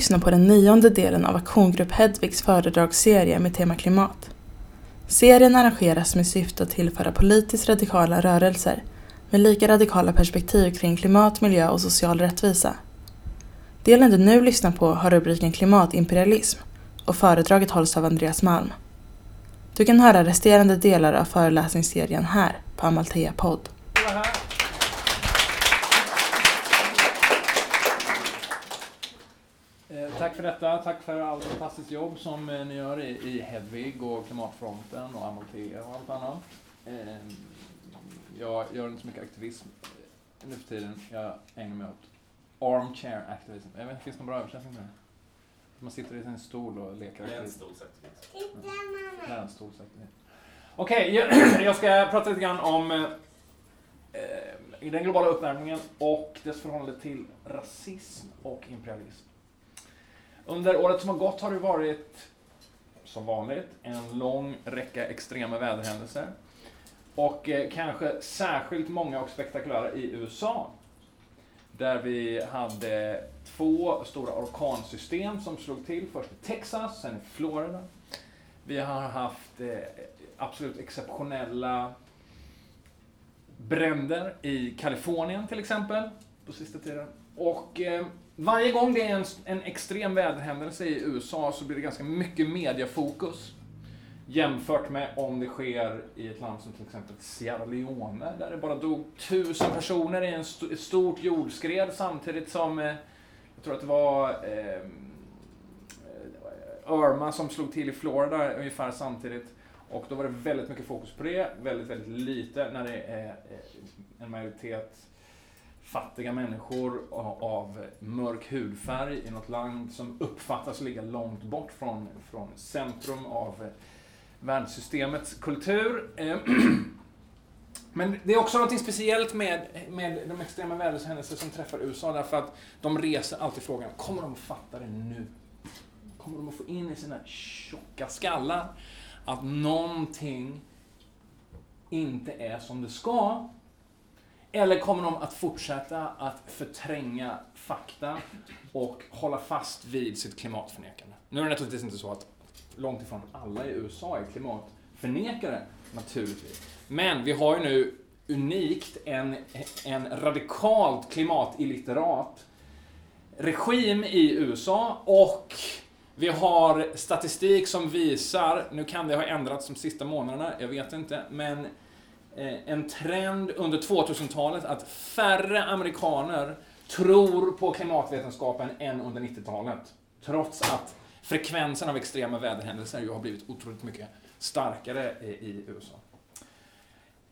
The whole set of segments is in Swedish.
lyssna på den nionde delen av Aktiongrupp Hedvigs föredragsserie med tema klimat. Serien arrangeras med syfte att tillföra politiskt radikala rörelser med lika radikala perspektiv kring klimat, miljö och social rättvisa. Delen du nu lyssnar på har rubriken Klimatimperialism och föredraget hålls av Andreas Malm. Du kan höra resterande delar av föreläsningsserien här på Amalthea podd. Eh, Tack för detta. Tack för allt fantastiskt jobb som eh, ni gör i, i Hedvig och Klimatfronten och Amalthea och allt annat. Eh, Jag gör inte så mycket aktivism nu för tiden. Jag ägnar mig åt armchair activism. Jag vet inte, finns det någon bra översättning på det? Man sitter i sin stol och leker. Länsstolsaktivism. Okej, jag, jag ska prata lite grann om eh, den globala uppvärmningen och dess förhållande till rasism och imperialism. Under året som har gått har det varit, som vanligt, en lång räcka extrema väderhändelser. Och eh, kanske särskilt många och spektakulära i USA. Där vi hade två stora orkansystem som slog till. Först i Texas, sen i Florida. Vi har haft eh, absolut exceptionella bränder i Kalifornien till exempel, på sista tiden. Och eh, varje gång det är en, en extrem väderhändelse i USA så blir det ganska mycket mediafokus. Jämfört med om det sker i ett land som till exempel Sierra Leone, där det bara dog tusen personer i en st ett stort jordskred samtidigt som, eh, jag tror att det var eh, eh Irma som slog till i Florida ungefär samtidigt. Och då var det väldigt mycket fokus på det, väldigt, väldigt lite när det är eh, en majoritet fattiga människor av mörk hudfärg i något land som uppfattas ligga långt bort från, från centrum av eh, världssystemets kultur. Eh, men det är också något speciellt med, med de extrema väderhändelser som träffar USA därför att de reser alltid frågan, kommer de att fatta det nu? Kommer de att få in i sina tjocka skallar att någonting inte är som det ska? Eller kommer de att fortsätta att förtränga fakta och hålla fast vid sitt klimatförnekande? Nu är det naturligtvis inte så att långt ifrån alla i USA är klimatförnekare, naturligtvis. Men vi har ju nu unikt en, en radikalt klimatilliterat regim i USA och vi har statistik som visar, nu kan det ha ändrats de sista månaderna, jag vet inte, men Eh, en trend under 2000-talet att färre amerikaner tror på klimatvetenskapen än under 90-talet. Trots att frekvensen av extrema väderhändelser ju har blivit otroligt mycket starkare i USA.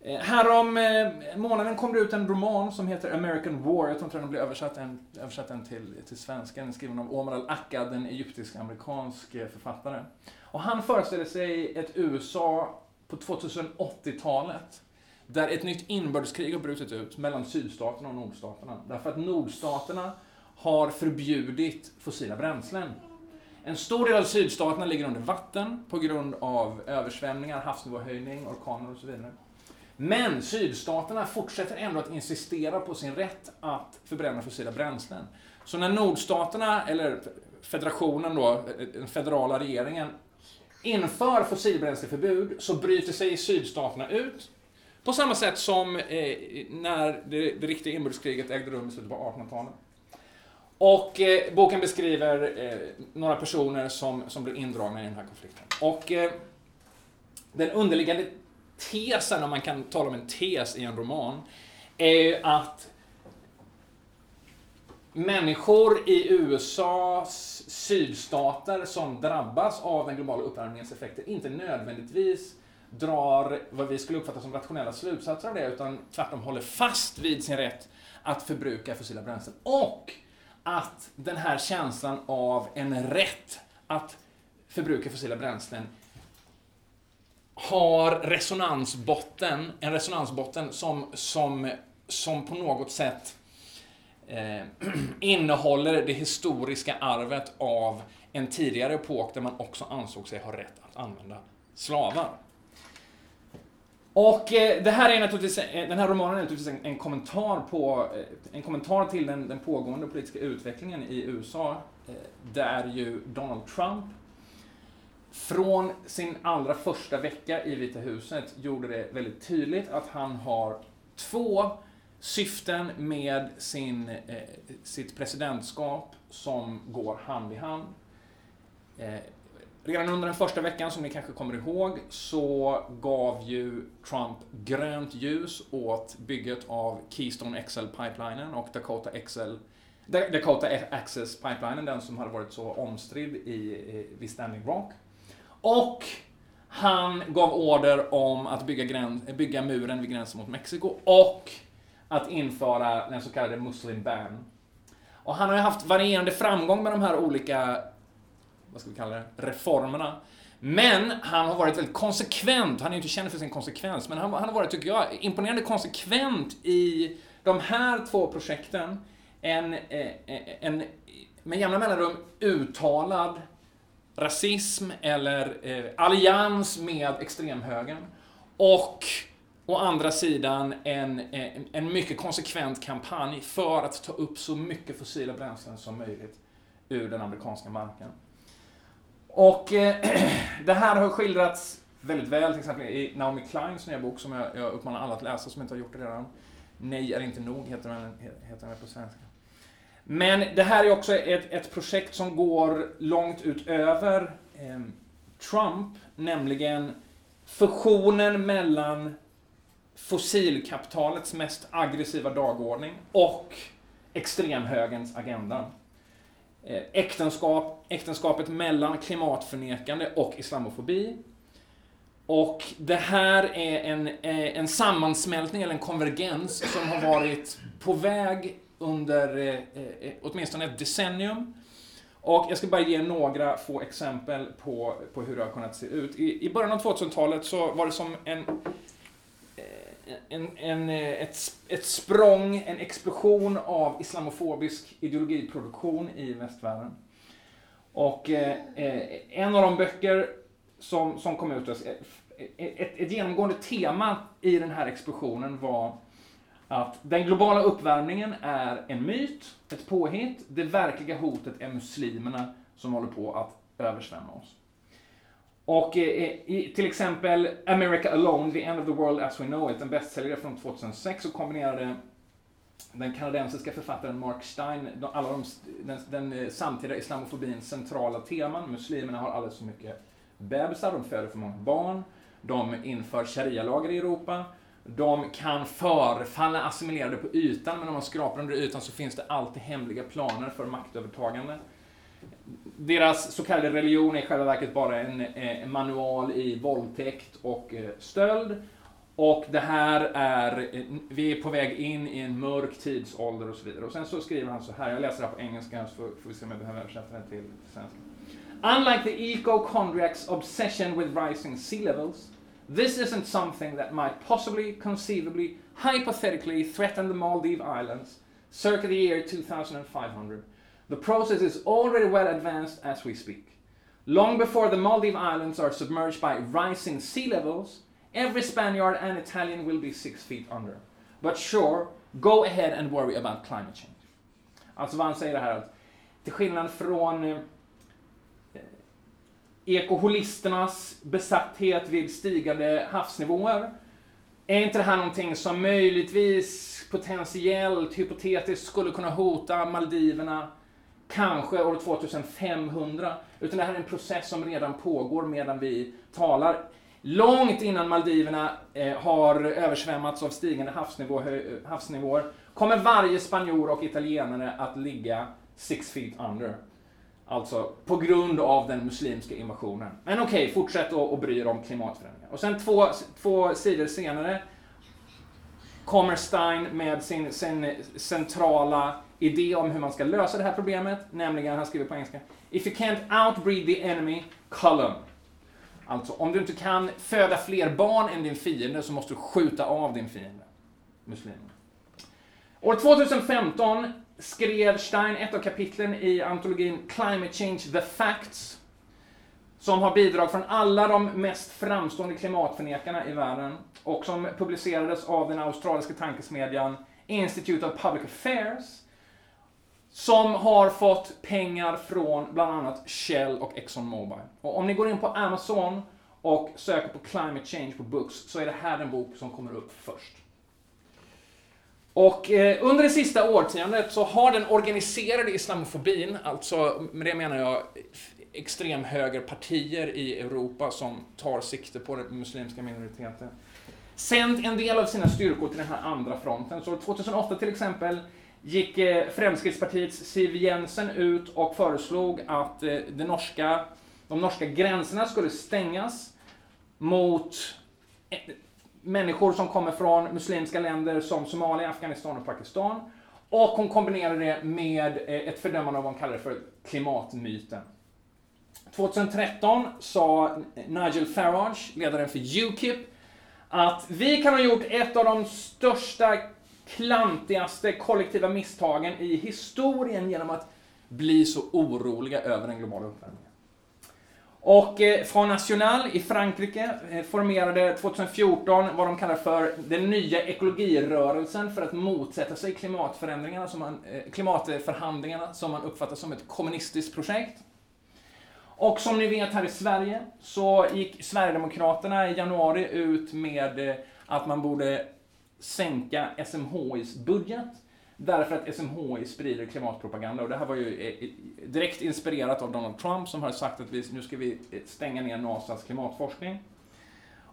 Eh, härom eh, månaden kom det ut en roman som heter American War. Jag tror inte den blev översatt, en, översatt den till, till svenska. Den är skriven av Omar al-Akkad, en egyptisk-amerikansk författare. Och han föreställer sig ett USA på 2080-talet där ett nytt inbördeskrig har brutit ut mellan sydstaterna och nordstaterna. Därför att nordstaterna har förbjudit fossila bränslen. En stor del av sydstaterna ligger under vatten på grund av översvämningar, havsnivåhöjning, orkaner och så vidare. Men sydstaterna fortsätter ändå att insistera på sin rätt att förbränna fossila bränslen. Så när nordstaterna, eller federationen då, den federala regeringen, inför fossilbränsleförbud så bryter sig sydstaterna ut. På samma sätt som eh, när det, det riktiga inbördeskriget ägde rum i slutet på 1800-talet. Och eh, boken beskriver eh, några personer som, som blir indragna i den här konflikten. Och eh, den underliggande tesen, om man kan tala om en tes i en roman, är ju att människor i USAs sydstater som drabbas av den globala uppvärmningens effekter inte nödvändigtvis drar vad vi skulle uppfatta som rationella slutsatser av det, utan tvärtom håller fast vid sin rätt att förbruka fossila bränslen. Och att den här känslan av en rätt att förbruka fossila bränslen har resonansbotten, en resonansbotten som, som, som på något sätt eh, innehåller det historiska arvet av en tidigare epok där man också ansåg sig ha rätt att använda slavar. Och eh, det här är naturligtvis, eh, den här romanen är naturligtvis en, en kommentar, på, eh, en kommentar till den, den pågående politiska utvecklingen i USA där ju Donald Trump från sin allra första vecka i Vita huset gjorde det väldigt tydligt att han har två syften med sin, sitt presidentskap som går hand i hand. Redan under den första veckan, som ni kanske kommer ihåg, så gav ju Trump grönt ljus åt bygget av Keystone XL-pipelinen och Dakota XL Dakota Access Pipelinen, den som hade varit så omstridd i, vid Standing Rock. Och han gav order om att bygga, gräns, bygga muren vid gränsen mot Mexiko och att införa den så kallade Muslim ban. Och han har ju haft varierande framgång med de här olika, vad ska vi kalla det, reformerna. Men han har varit väldigt konsekvent, han är ju inte känd för sin konsekvens, men han, han har varit, tycker jag, imponerande konsekvent i de här två projekten. En, eh, en med jämna mellanrum uttalad rasism eller eh, allians med extremhögern. Och å andra sidan en, en, en, mycket konsekvent kampanj för att ta upp så mycket fossila bränslen som möjligt ur den amerikanska marken. Och eh, det här har skildrats väldigt väl, till exempel i Naomi Kleins nya bok som jag, jag uppmanar alla att läsa som inte har gjort det redan. Nej är inte nog, heter den, heter den på svenska. Men det här är också ett, ett projekt som går långt utöver eh, Trump, nämligen fusionen mellan fossilkapitalets mest aggressiva dagordning och extremhögerns agenda. Eh, äktenskap, äktenskapet mellan klimatförnekande och islamofobi. Och det här är en, eh, en sammansmältning, eller en konvergens, som har varit på väg under eh, eh, åtminstone ett decennium. Och jag ska bara ge några få exempel på, på hur det har kunnat se ut. I, i början av 2000-talet så var det som en, en, en, eh, ett, ett språng, en explosion av islamofobisk ideologiproduktion i västvärlden. Och eh, eh en av de böcker som, som kom ut, alltså, eh, ett, ett, ett genomgående tema i den här explosionen var att den globala uppvärmningen är en myt, ett påhitt. Det verkliga hotet är muslimerna som håller på att översvämma oss. Och eh, eh, i till exempel America Alone, The End of the World As We Know It, en bästsäljare från 2006, så kombinerade den kanadensiska författaren Mark Stein alla de, den, den eh, samtida islamofobins centrala teman. Muslimerna har alldeles för mycket bebisar, de föder för många barn, de inför sharia-lagar i Europa, de kan förefalla assimilerade på ytan, men om man skrapar under ytan så finns det alltid hemliga planer för maktövertagande. Deras så kallade religion är i själva verket bara en, eh, en manual i våldtäkt och eh, stöld. Och det här är, eh, vi är på väg in i en mörk tidsålder och så vidare. Och sen så skriver han så här, jag läser det här på engelska så får, får vi se om jag behöver översätta det till svenska. Unlike the ecochondriac's obsession with rising sea levels, This isn't something that might possibly, conceivably, hypothetically threaten the Maldive Islands circa the year 2500. The process is already well advanced as we speak. Long before the Maldive Islands are submerged by rising sea levels, every Spaniard and Italian will be six feet under. But sure, go ahead and worry about climate change. Alltså vad han säger det här att till skillnad från eh, ekoholisternas besatthet vid stigande havsnivåer. Är inte det här någonting som möjligtvis, potentiellt, hypotetiskt skulle kunna hota Maldiverna kanske år 2500? Utan det här är en process som redan pågår medan vi talar. Långt innan Maldiverna eh, har översvämmats av stigande havsnivå, havsnivåer kommer varje spanjor och italienare att ligga six feet under. Alltså på grund av den muslimska invasionen. Men okej, okay, fortsätt att bry er om klimatförändringar. Och sen två, två sidor senare kommer Stein med sin, sin centrala idé om hur man ska lösa det här problemet, nämligen, han skriver på engelska, If you can't outbreed the enemy, cull Alltså, om du inte kan föda fler barn än din fiende så måste du skjuta av din fiende, muslimen. År 2015 skrev Stein ett av kapitlen i antologin Climate Change The Facts, som har bidrag från alla de mest framstående klimatförnekarna i världen och som publicerades av den australiska tankesmedjan Institute of Public Affairs. som har fått pengar från bland annat Shell och Exxon Mobil. Och om ni går in på Amazon och söker på Climate Change på Books så är det här den bok som kommer upp först. Och eh, under det sista årtiondet så har den organiserade islamofobin, alltså med det menar jag extremhögerpartier i Europa som tar sikte på den muslimska minoriteten, sänt en del av sina styrkor till den här andra fronten. Så 2008 till exempel gick eh, Fremskrittspartiets Siv Jensen ut och föreslog att eh, det norska, de norska gränserna skulle stängas mot eh, människor som kommer från muslimska länder som Somalia, Afghanistan och Pakistan. Och hon kombinerade det med eh, ett fördömande av vad hon kallade för klimatmyten. 2013 sa Nigel Farage, ledaren för Ukip, att vi kan ha gjort ett av de största, klantigaste kollektiva misstagen i historien genom att bli så oroliga över den globala uppvärmningen. Och eh, Front National i Frankrike eh, formerade 2014 vad de kallar för den nya ekologirörelsen för att motsätta sig klimatförändringarna som man, eh, klimatförhandlingarna som man uppfattar som ett kommunistiskt projekt. Och som ni vet här i Sverige så gick Sverigedemokraterna i januari ut med eh, att man borde sänka SMHIs budget därför att SMHI sprider klimatpropaganda. Och det här var ju eh, direkt inspirerat av Donald Trump som har sagt att vi, nu ska vi eh, stänga ner NASAs klimatforskning.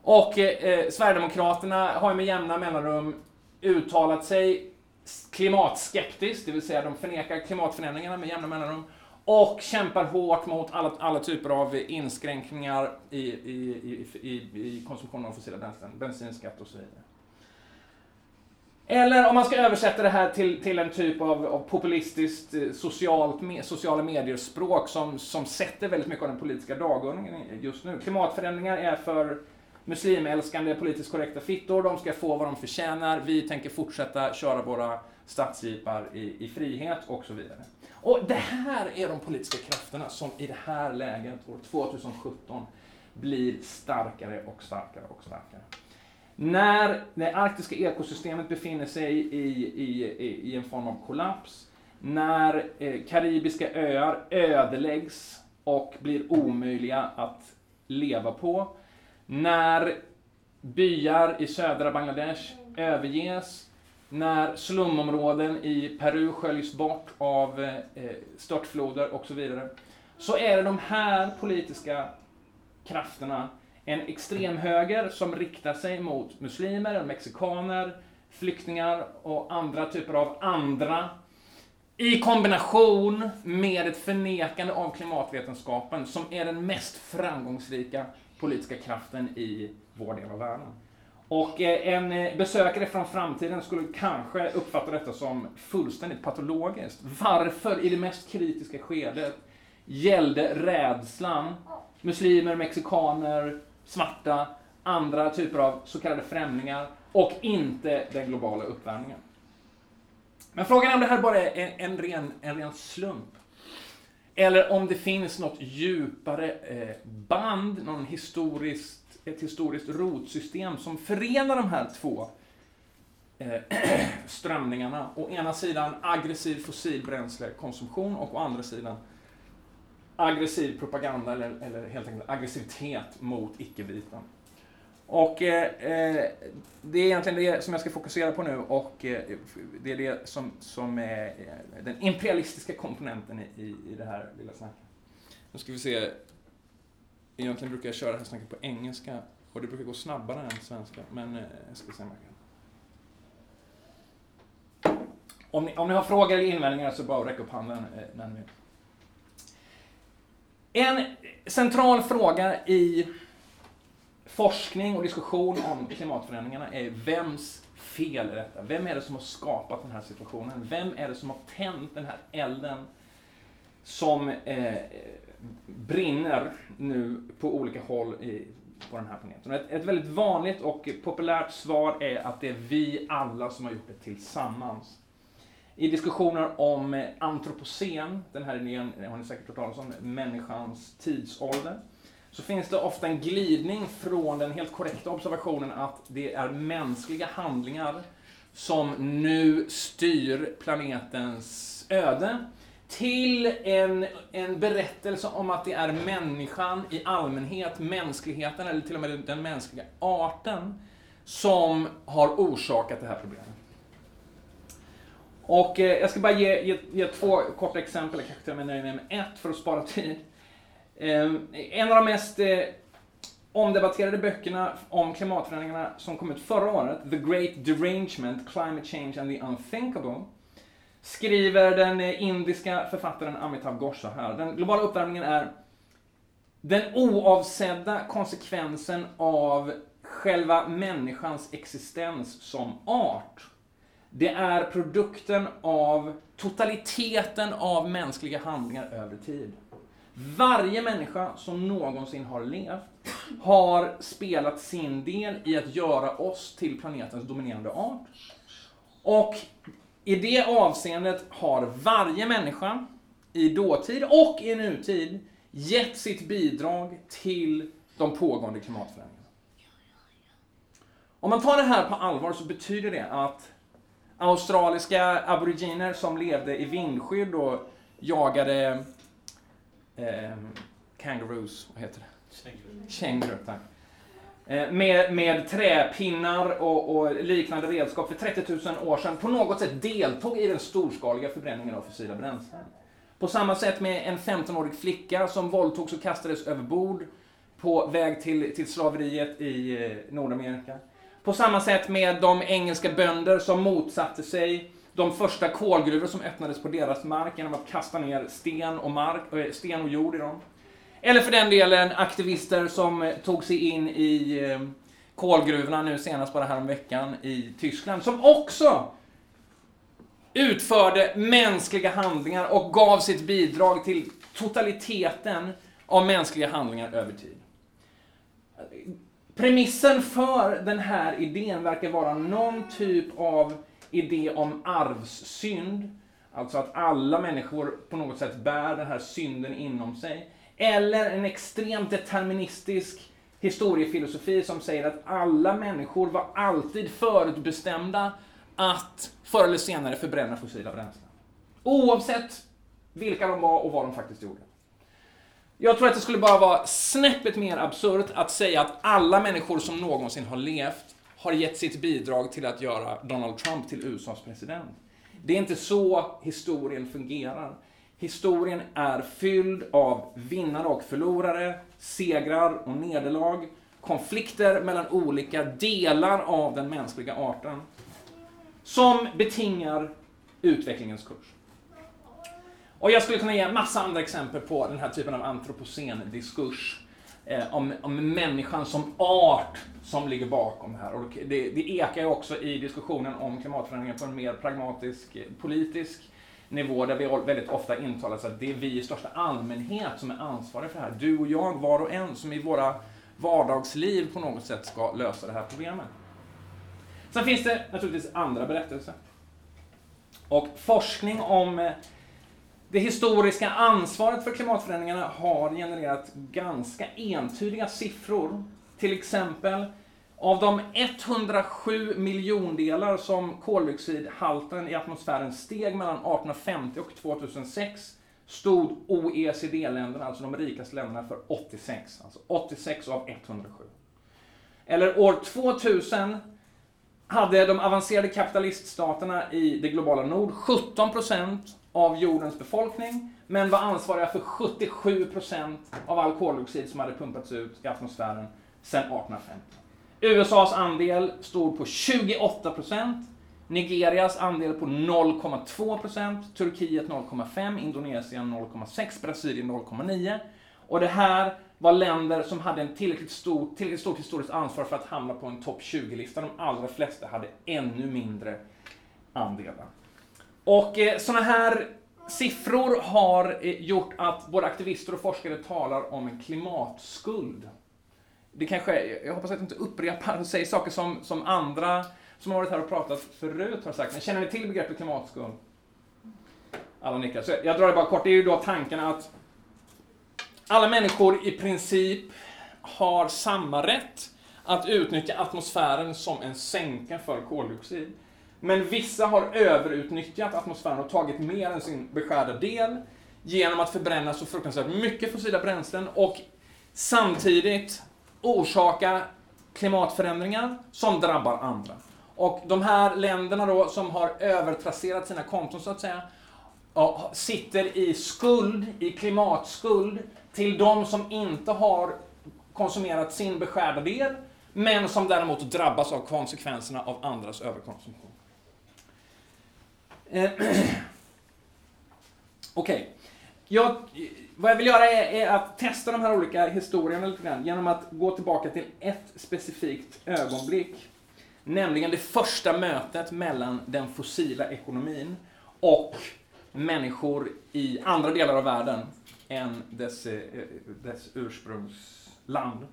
Och eh, Sverigedemokraterna har ju med jämna mellanrum uttalat sig klimatskeptiskt, det vill säga de förnekar klimatförändringarna med jämna mellanrum och kämpar hårt mot alla, alla typer av inskränkningar i, i, i, i konsumtionen av fossila bränslen, bensinskatt och så vidare. Eller om man ska översätta det här till, till en typ av, av populistiskt eh, socialt, med, sociala medier-språk som, som sätter väldigt mycket av den politiska dagordningen just nu. Klimatförändringar är för muslimälskande, politiskt korrekta fittor, de ska få vad de förtjänar, vi tänker fortsätta köra våra stadsjeepar i, i frihet och så vidare. Och det här är de politiska krafterna som i det här läget, år 2017, blir starkare och starkare och starkare. När det arktiska ekosystemet befinner sig i, i, i en form av kollaps, när eh, karibiska öar ödeläggs och blir omöjliga att leva på, när byar i södra Bangladesh överges, när slumområden i Peru sköljs bort av eh, eh, störtfloder och så vidare, så är det de här politiska krafterna, en extremhöger som riktar sig mot muslimer, mexikaner, flyktingar och andra typer av andra, i kombination med ett förnekande av klimatvetenskapen som är den mest framgångsrika politiska kraften i vår del av världen. Och eh, en eh, besökare från framtiden skulle kanske uppfatta detta som fullständigt patologiskt. Varför i det mest kritiska skedet gällde rädslan muslimer, mexikaner, svarta, andra typer av så kallade främlingar och inte den globala uppvärmningen. Men frågan är om det här bara är en, ren, en ren slump. Eller om det finns något djupare eh, band, någon historisk ett historiskt rotsystem som förenar de här två eh, strömningarna. Å ena sidan aggressiv fossilbränslekonsumtion och å andra sidan aggressiv propaganda eller, eller helt enkelt aggressivitet mot icke-vita. Och eh, eh det är egentligen det som jag ska fokusera på nu och eh, det är det som, som är eh, den imperialistiska komponenten i, i, i det här lilla snacket. Nu ska vi se Egentligen brukar jag köra det här snacket på engelska och det brukar gå snabbare än svenska, men eh, jag ska se om jag kan. Om ni, om ni har frågor eller invändningar så bara räck upp handen. Eh, en central fråga i forskning och diskussion om klimatförändringarna är vems fel är detta? Vem är det som har skapat den här situationen? Vem är det som har tänt den här elden som eh, brinner nu på olika håll i, på den här planeten. Ett, ett väldigt vanligt och populärt svar är att det är vi alla som har gjort det tillsammans. I diskussioner om antropocen, den här idén har ni säkert hört talas om, människans tidsålder, så finns det ofta en glidning från den helt korrekta observationen att det är mänskliga handlingar som nu styr planetens öde till en, en berättelse om att det är människan i allmänhet, mänskligheten eller till och med den mänskliga arten som har orsakat det här problemet. Och eh, jag ska bara ge, ge, ge, två korta exempel, jag kanske till och med nöjer mig med ett för att spara tid. Eh, en av de mest eh, omdebatterade böckerna om klimatförändringarna som kom ut förra året, The Great Derangement, Climate Change and the Unthinkable, skriver den indiska författaren Amitav Ghosh så här. Den globala uppvärmningen är den oavsedda konsekvensen av själva människans existens som art. Det är produkten av totaliteten av mänskliga handlingar över tid. Varje människa som någonsin har levt har spelat sin del i att göra oss till planetens dominerande art. Och i det avseendet har varje människa i dåtid och i nutid gett sitt bidrag till de pågående klimatförändringarna. Om man tar det här på allvar så betyder det att australiska aboriginer som levde i vindskydd och jagade eh, kangaroos, vad heter det? Kängurur. tack. Eh, med, med träpinnar och, och, liknande redskap för 30 000 år sedan på något sätt deltog i den storskaliga förbränningen av fossila bränslen. På samma sätt med en 15-årig flicka som våldtogs och kastades över bord på väg till, till slaveriet i eh, Nordamerika. På samma sätt med de engelska bönder som motsatte sig de första kolgruvor som öppnades på deras mark genom att kasta ner sten och, mark, eh, sten och jord i dem. Eller för den delen aktivister som eh, tog sig in i eh, kolgruvorna nu senast bara häromveckan, veckan i Tyskland, som också utförde mänskliga handlingar och gav sitt bidrag till totaliteten av mänskliga handlingar över tid. Premissen för den här idén verkar vara någon typ av idé om arvssynd, alltså att alla människor på något sätt bär den här synden inom sig. Eller en extremt deterministisk historiefilosofi som säger att alla människor var alltid förutbestämda att förr eller senare förbränna fossila bränslen. Oavsett vilka de var och vad de faktiskt gjorde. Jag tror att det skulle bara vara snäppet mer absurt att säga att alla människor som någonsin har levt har gett sitt bidrag till att göra Donald Trump till USAs president. Det är inte så historien fungerar. Historien är fylld av vinnare och förlorare, segrar och nederlag, konflikter mellan olika delar av den mänskliga arten som betingar utvecklingens kurs. Och jag skulle kunna ge en massa andra exempel på den här typen av antropocen-diskurs eh, om, om människan som art som ligger bakom det här. Och det, det ekar ju också i diskussionen om klimatförändringar på en mer pragmatisk eh, politisk nivå där vi väldigt ofta intalas att det är vi i största allmänhet som är ansvariga för det här. Du och jag, var och en, som i våra vardagsliv på något sätt ska lösa det här problemet. Sen finns det naturligtvis andra berättelser. Och forskning om eh, det historiska ansvaret för klimatförändringarna har genererat ganska entydiga siffror. Till exempel av de 107 miljondelar som koldioxidhalten i atmosfären steg mellan 1850 och 2006 stod OECD-länderna, alltså de rikaste länderna, för 86. Alltså 86 av 107. Eller år 2000 hade de avancerade kapitaliststaterna i det globala nord 17% av jordens befolkning, men var ansvariga för 77% av all koldioxid som hade pumpats ut i atmosfären sedan 1850. USAs andel stod på 28% Nigerias andel på 0,2% Turkiet 0,5 Indonesien 0,6 Brasilien 0,9 Och det här var länder som hade en tillräckligt, stor, tillräckligt stort historiskt ansvar för att hamna på en topp 20-lista. De allra flesta hade ännu mindre andelar. Och eh, sådana här siffror har eh, gjort att både aktivister och forskare talar om en klimatskuld. Det kanske, jag hoppas att jag inte upprepar och säger saker som, som andra som har varit här och pratat förut har sagt. Men känner ni till begreppet klimatskuld? Alla nickar. Så jag drar det bara kort. Det är ju då tanken att alla människor i princip har samma rätt att utnyttja atmosfären som en sänka för koldioxid. Men vissa har överutnyttjat atmosfären och tagit mer än sin beskärda del genom att förbränna så fruktansvärt mycket fossila bränslen och samtidigt orsaka klimatförändringar som drabbar andra. Och de här länderna då som har övertrasserat sina konton så att säga, sitter i skuld, i klimatskuld, till de som inte har konsumerat sin beskärda del, men som däremot drabbas av konsekvenserna av andras överkonsumtion. Eh, okej. Okay. Jag, vad jag vill göra är, är, att testa de här olika historierna lite grann genom att gå tillbaka till ett specifikt ögonblick. Nämligen det första mötet mellan den fossila ekonomin och människor i andra delar av världen än dess, eh, dess ursprungsland.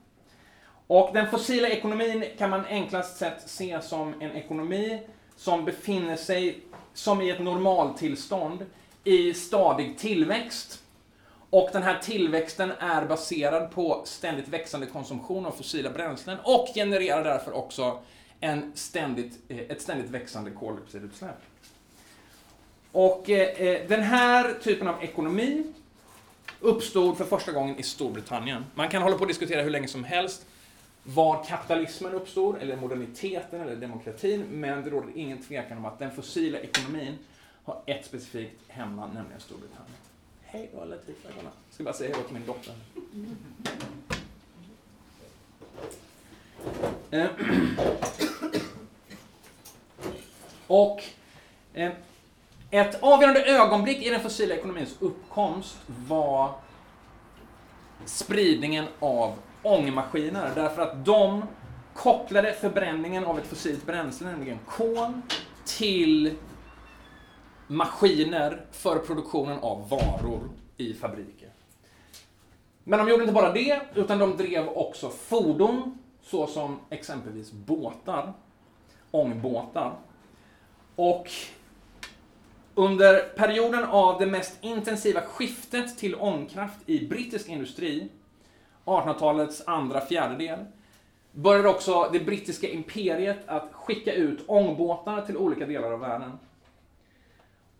Och den fossila ekonomin kan man enklast sett se som en ekonomi som befinner sig som i ett normaltillstånd i stadig tillväxt. Och den här tillväxten är baserad på ständigt växande konsumtion av fossila bränslen och genererar därför också en ständigt, eh, ett ständigt växande koldioxidutsläpp. Och eh, eh, den här typen av ekonomi uppstod för första gången i Storbritannien. Man kan hålla på och diskutera hur länge som helst var kapitalismen uppstod, eller moderniteten, eller demokratin, men det råder ingen tvekan om att den fossila ekonomin har ett specifikt hemland, nämligen Storbritannien. Hej då Latifa, jag ska bara säga hej till min dotter. Eh, och eh, ett avgörande ögonblick i den fossila ekonomins uppkomst var spridningen av ångmaskiner därför att de kopplade förbränningen av ett fossilt bränsle, nämligen kol, till maskiner för produktionen av varor i fabriker. Men de gjorde inte bara det, utan de drev också fordon, såsom exempelvis båtar, ångbåtar. Och under perioden av det mest intensiva skiftet till ångkraft i brittisk industri 1800-talets andra fjärdedel, började också det brittiska imperiet att skicka ut ångbåtar till olika delar av världen.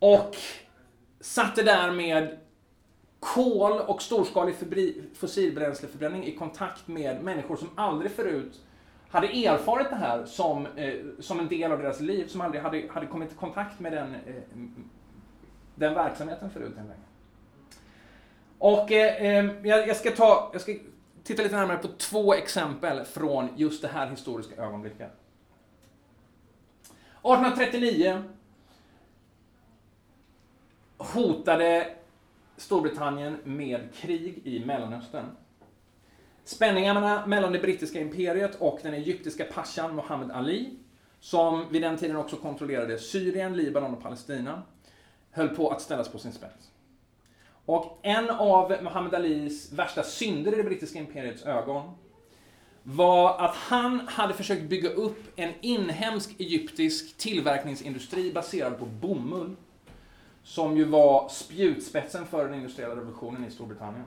Och satte därmed kol och storskalig fossilbränsleförbränning i kontakt med människor som aldrig förut hade erfarit det här som, eh, som en del av deras liv, som aldrig hade, hade kommit i kontakt med den, eh, den verksamheten förut. Och eh, eh, jag, jag, ska ta, jag ska titta lite närmare på två exempel från just det här historiska ögonblicket. 1839 hotade Storbritannien med krig i Mellanöstern. Spänningarna mellan det brittiska imperiet och den egyptiska pashan Mohammed Ali, som vid den tiden också kontrollerade Syrien, Libanon och Palestina, höll på att ställas på sin spets. Och en av Mohammed Alis värsta synder i det brittiska imperiets ögon var att han hade försökt bygga upp en inhemsk egyptisk tillverkningsindustri baserad på bomull. Som ju var spjutspetsen för den industriella revolutionen i Storbritannien.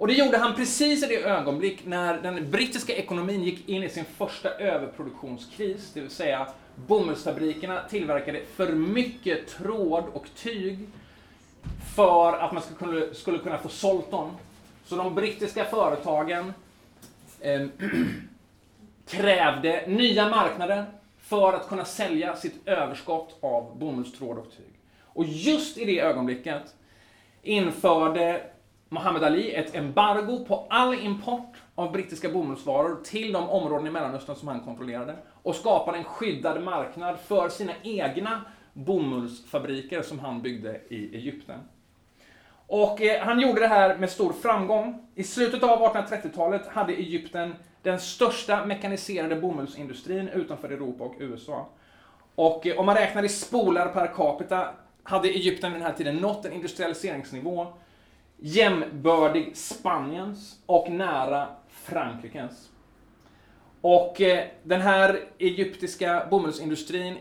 Och det gjorde han precis i det ögonblick när den brittiska ekonomin gick in i sin första överproduktionskris, det vill säga bomullsfabrikerna tillverkade för mycket tråd och tyg för att man skulle, skulle kunna få sålt dem. Så de brittiska företagen eh, krävde nya marknader för att kunna sälja sitt överskott av bomullstråd och tyg. Och just i det ögonblicket införde Mohammed Ali ett embargo på all import av brittiska bomullsvaror till de områden i Mellanöstern som han kontrollerade och skapade en skyddad marknad för sina egna bomullsfabriker som han byggde i Egypten. Och eh, han gjorde det här med stor framgång. I slutet av 1830-talet hade Egypten den största mekaniserade bomullsindustrin utanför Europa och USA. Och eh, om man räknar i spolar per capita hade Egypten vid den här tiden nått en industrialiseringsnivå jämbördig Spaniens och nära Frankrikes. Och eh, den här egyptiska bomullsindustrin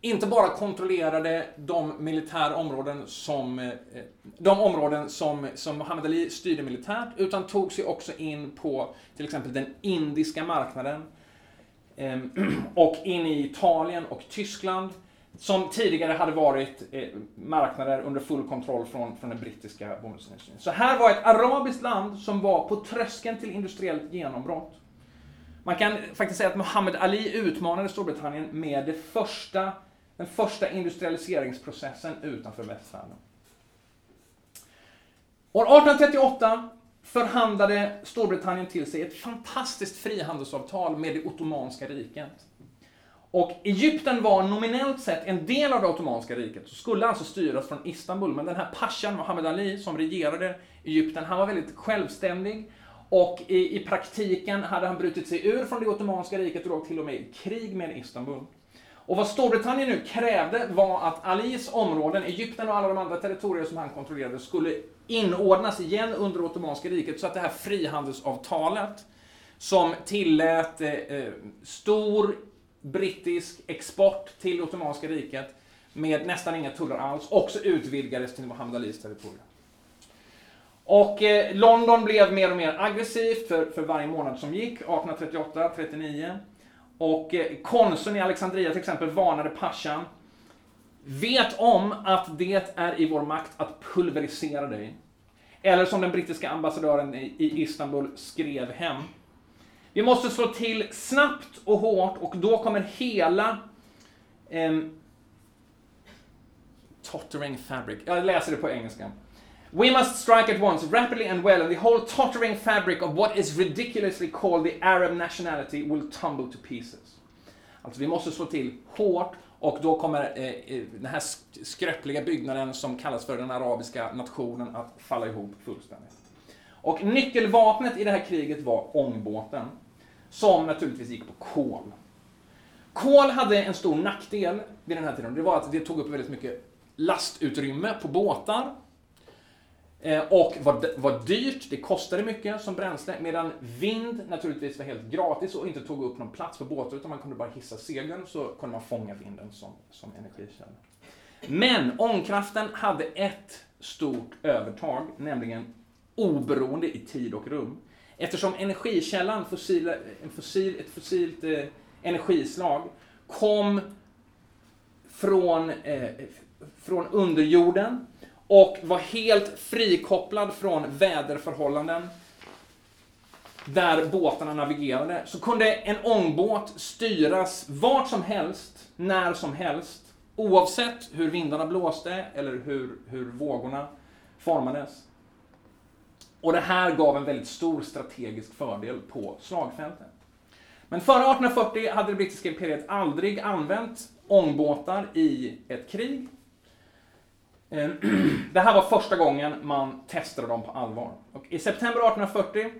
inte bara kontrollerade de militära områden som, eh, de områden som, som Muhammad Ali styrde militärt, utan tog sig också in på till exempel den indiska marknaden, ehm, och in i Italien och Tyskland som tidigare hade varit eh, marknader under full kontroll från, från den brittiska bomullsindustrin. Så här var ett arabiskt land som var på tröskeln till industriellt genombrott. Man kan faktiskt säga att Muhammad Ali utmanade Storbritannien med det första, den första industrialiseringsprocessen utanför västvärlden. År 1838 förhandlade Storbritannien till sig ett fantastiskt frihandelsavtal med det Ottomanska riket. Och Egypten var nominellt sett en del av det Ottomanska riket, så skulle alltså styras från Istanbul. Men den här pashan Muhammed Ali som regerade Egypten, han var väldigt självständig. Och i, i praktiken hade han brutit sig ur från det Ottomanska riket och då till och med i krig med Istanbul. Och vad Storbritannien nu krävde var att Alis områden, Egypten och alla de andra territorier som han kontrollerade, skulle inordnas igen under Ottomanska riket så att det här frihandelsavtalet som tillät eh, eh stor brittisk export till Ottomanska riket med nästan inga tullar alls, också utvidgades till Muhammad Alis territorium. Och eh, London blev mer och mer aggressivt för, för varje månad som gick, 1838, 39. Och eh, konsuln i Alexandria till exempel varnade Pashan. Vet om att det är i vår makt att pulverisera dig. Eller som den brittiska ambassadören i, i Istanbul skrev hem. Vi måste slå till snabbt och hårt och då kommer hela eh, tottering fabric. Jag läser det på engelska. We must strike at once, rapidly and well, and the whole tottering fabric of what is ridiculously called the Arab nationality will tumble to pieces. Alltså, vi måste slå till hårt och då kommer eh, eh den här skröpliga byggnaden som kallas för den arabiska nationen att falla ihop fullständigt. Och nyckelvapnet i det här kriget var ångbåten som naturligtvis gick på kol. Kol hade en stor nackdel vid den här tiden. Det var att det tog upp väldigt mycket lastutrymme på båtar. Eh, och var, var dyrt, det kostade mycket som bränsle, medan vind naturligtvis var helt gratis och inte tog upp någon plats på båtar, utan man kunde bara hissa segeln så kunde man fånga vinden som, som energikälla. Men ångkraften hade ett stort övertag, nämligen oberoende i tid och rum. Eftersom energikällan, fossil, en fossil, ett fossilt eh, energislag, kom från, eh, från underjorden och var helt frikopplad från väderförhållanden där båtarna navigerade, så kunde en ångbåt styras vart som helst, när som helst, oavsett hur vindarna blåste eller hur, hur vågorna formades. Och det här gav en väldigt stor strategisk fördel på slagfältet. Men före 1840 hade det brittiska imperiet aldrig använt ångbåtar i ett krig. Eh, det här var första gången man testade dem på allvar. Och I september 1840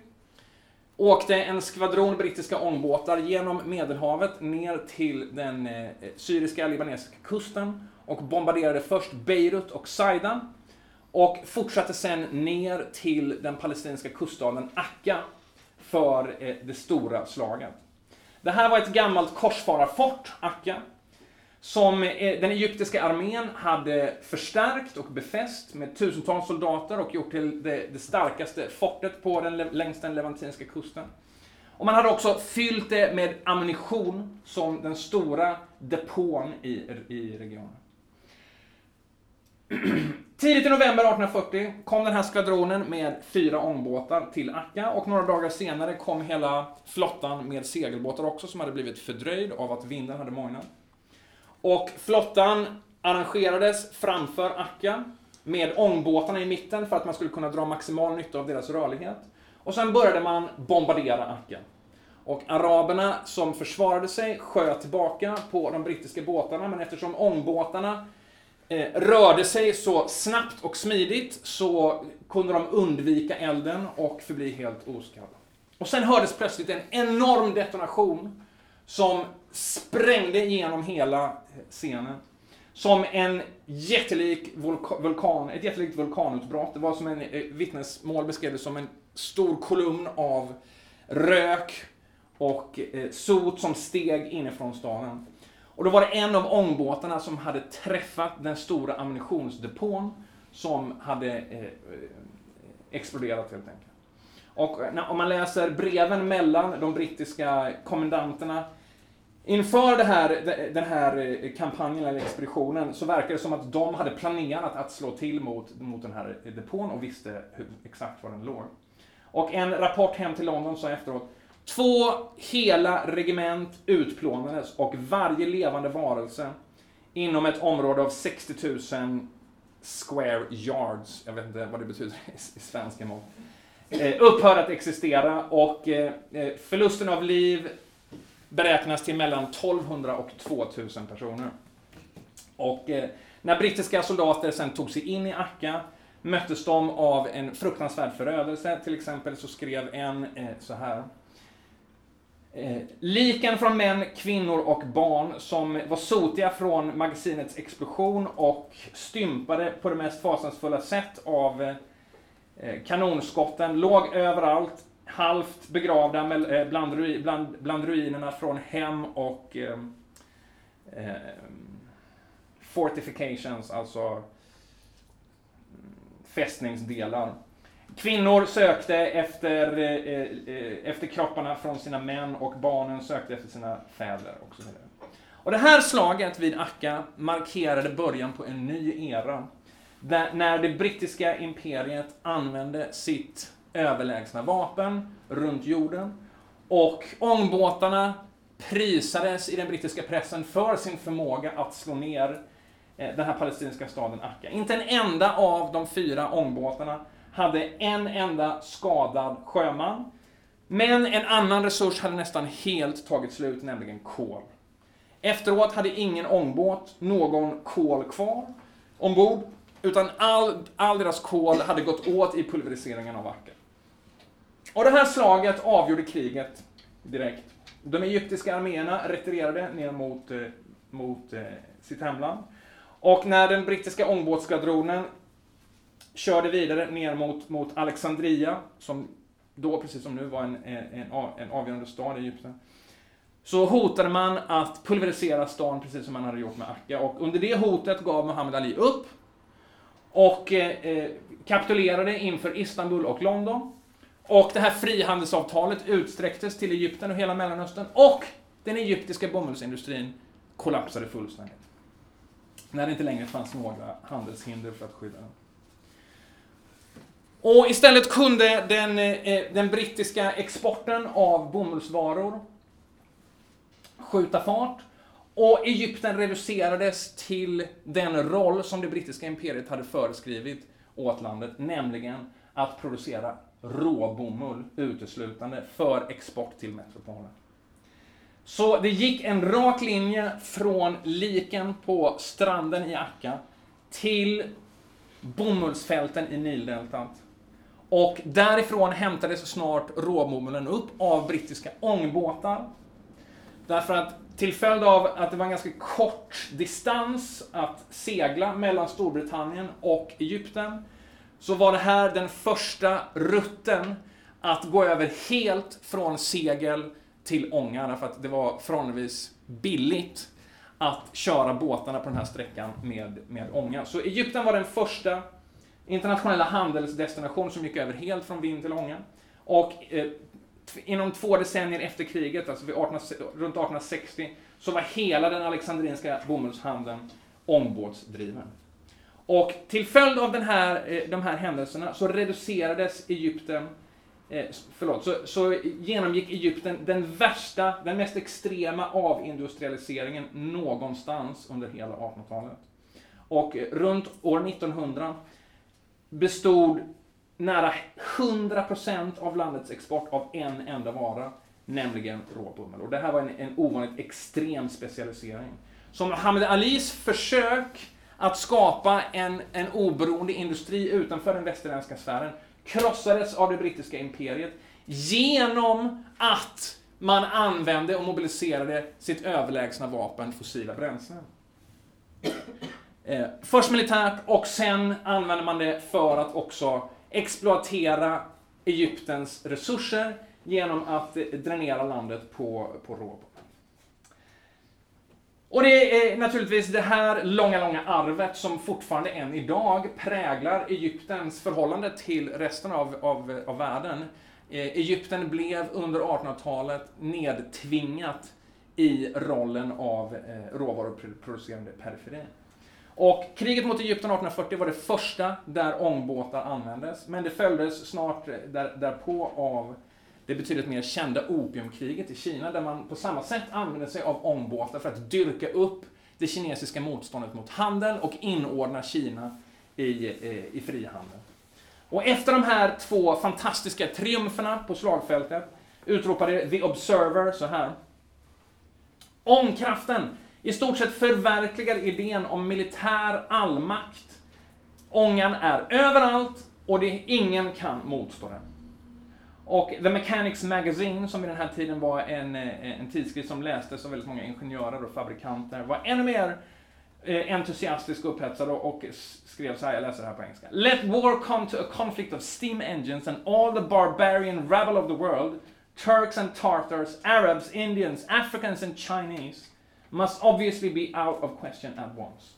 åkte en skvadron brittiska ångbåtar genom Medelhavet ner till den eh, syriska libanesiska kusten och bombarderade först Beirut och Saidan och fortsatte sen ner till den palestinska kuststaden Akka för eh, det stora slaget. Det här var ett gammalt korsfararfort, Akka, som eh, den egyptiska armén hade förstärkt och befäst med tusentals soldater och gjort till det, det starkaste fortet på den, längs den levantinska kusten. Och man hade också fyllt det med ammunition som den stora depån i, i regionen. Tidigt i november 1840 kom den här skvadronen med fyra ångbåtar till Akka och några dagar senare kom hela flottan med segelbåtar också som hade blivit fördröjd av att vinden hade mojnat. Och flottan arrangerades framför Akka med ångbåtarna i mitten för att man skulle kunna dra maximal nytta av deras rörlighet. Och sen började man bombardera Akka. Och araberna som försvarade sig sköt tillbaka på de brittiska båtarna, men eftersom ångbåtarna Eh, rörde sig så snabbt och smidigt så kunde de undvika elden och förbli helt oskadda. Och sen hördes plötsligt en enorm detonation som sprängde igenom hela eh, scenen. Som en jättelik vulkan, ett jättelikt vulkanutbrott. Det var som en eh, vittnesmål beskrev det som en stor kolumn av rök och sot som steg inifrån staden. Och då var det en av ångbåtarna som hade träffat den stora ammunitionsdepån som hade eh, eh, exploderat helt enkelt. Och när, om man läser breven mellan de brittiska kommendanterna Inför det här, den här eh, kampanjen eller expeditionen så verkar det som att de hade planerat att slå till mot, mot den här depån och visste hur, exakt var den låg. Och en rapport hem till London sa efteråt Två hela regement utplånades och varje levande varelse inom ett område av 60 000 square yards, jag vet inte vad det betyder i svenska mått, eh, upphör att existera och eh, eh, förlusten av liv beräknas till mellan 1200 och 2000 personer. Och när brittiska soldater sen tog sig in i Akka möttes de av en fruktansvärd förödelse. Till exempel så skrev en så här. Eh, liken från män, kvinnor och barn som var sotiga från magasinets explosion och stympade på det mest fasansfulla sätt av eh, kanonskotten låg överallt halvt begravda eh, bland, bland, bland ruinerna från hem och eh, eh fortifications, alltså mm, fästningsdelar. Kvinnor sökte efter, eh, eh, efter kropparna från sina män och barnen sökte efter sina fäder och så vidare. Och det här slaget vid Akka markerade början på en ny era. Där, när det brittiska imperiet använde sitt överlägsna vapen runt jorden. Och ångbåtarna prisades i den brittiska pressen för sin förmåga att slå ner eh, den här palestinska staden Akka. Inte en enda av de fyra ångbåtarna hade en enda skadad sjöman. Men en annan resurs hade nästan helt tagit slut, nämligen kol. Efteråt hade ingen ångbåt någon kol kvar ombord, utan all, all deras kol hade gått åt i pulveriseringen av Akka. Och det här slaget avgjorde kriget direkt. De egyptiska arméerna retirerade ner mot, eh, mot eh, sitt hemland. Och när den brittiska ångbåtsskvadronen körde vidare ner mot, mot Alexandria, som då precis som nu var en, en, en avgörande stad i Egypten, så hotade man att pulverisera stan precis som man hade gjort med Akka. Och under det hotet gav Muhammad Ali upp och eh, eh kapitulerade inför Istanbul och London. Och det här frihandelsavtalet utsträcktes till Egypten och hela Mellanöstern och den egyptiska bomullsindustrin kollapsade fullständigt. När det inte längre fanns några handelshinder för att skydda den. Och istället kunde den, eh, eh, den brittiska exporten av bomullsvaror skjuta fart och Egypten reducerades till den roll som det brittiska imperiet hade föreskrivit åt landet, nämligen att producera råbomull uteslutande för export till metropolen. Så det gick en rak linje från liken på stranden i Akka till bomullsfälten i Nildeltat. Och därifrån hämtades snart råbomullen upp av brittiska ångbåtar. Därför att till följd av att det var en ganska kort distans att segla mellan Storbritannien och Egypten så var det här den första rutten att gå över helt från segel till ånga, därför att det var förhållandevis billigt att köra båtarna på den här sträckan med, med ånga. Så Egypten var den första internationella handelsdestination som gick över helt från vind till ånga. Och eh, inom två decennier efter kriget, alltså 18, runt 1860, så var hela den alexandrinska bomullshandeln ångbåtsdriven. Och till följd av den här, eh, de här händelserna så reducerades Egypten eh, förlåt, så, så genomgick Egypten den värsta, den mest extrema avindustrialiseringen någonstans under hela 1800-talet. Och eh, runt år 1900 bestod nära 100% av landets export av en enda vara, nämligen råbomull. Och det här var en, en ovanligt extrem specialisering. Så Muhammad Alis försök att skapa en, en oberoende industri utanför den västerländska sfären krossades av det brittiska imperiet genom att man använde och mobiliserade sitt överlägsna vapen, fossila bränslen. Eh, först militärt och sen använder man det för att också exploatera Egyptens resurser genom att eh, dränera landet på, på råvaror. Och det är naturligtvis det här långa, långa arvet som fortfarande än idag präglar Egyptens förhållande till resten av, av, av världen. Eh, Egypten blev under 1800-talet nedtvingat i rollen av eh, råvaruproducerande periferi. Och kriget mot Egypten 1840 var det första där ångbåtar användes, men det följdes snart där, därpå av det betydligt mer kända opiumkriget i Kina, där man på samma sätt använde sig av ångbåtar för att dyrka upp det kinesiska motståndet mot handel och inordna Kina i, i, i frihandel. Och efter de här två fantastiska triumferna på slagfältet utropade The Observer så här. Ångkraften i stort sett förverkligar idén om militär allmakt. Ångan är överallt och det ingen kan motstå den. Och The Mechanics Magazine, som vid den här tiden var en, eh, en tidskrift som lästes av väldigt många ingenjörer och fabrikanter, var ännu mer eh, entusiastisk och upphetsad och skrev så här, jag läser det här på engelska. Let war come to a conflict of steam engines and all the barbarian rabble of the world, Turks and Tartars, Arabs, Indians, Africans and Chinese, must obviously be out of question at once.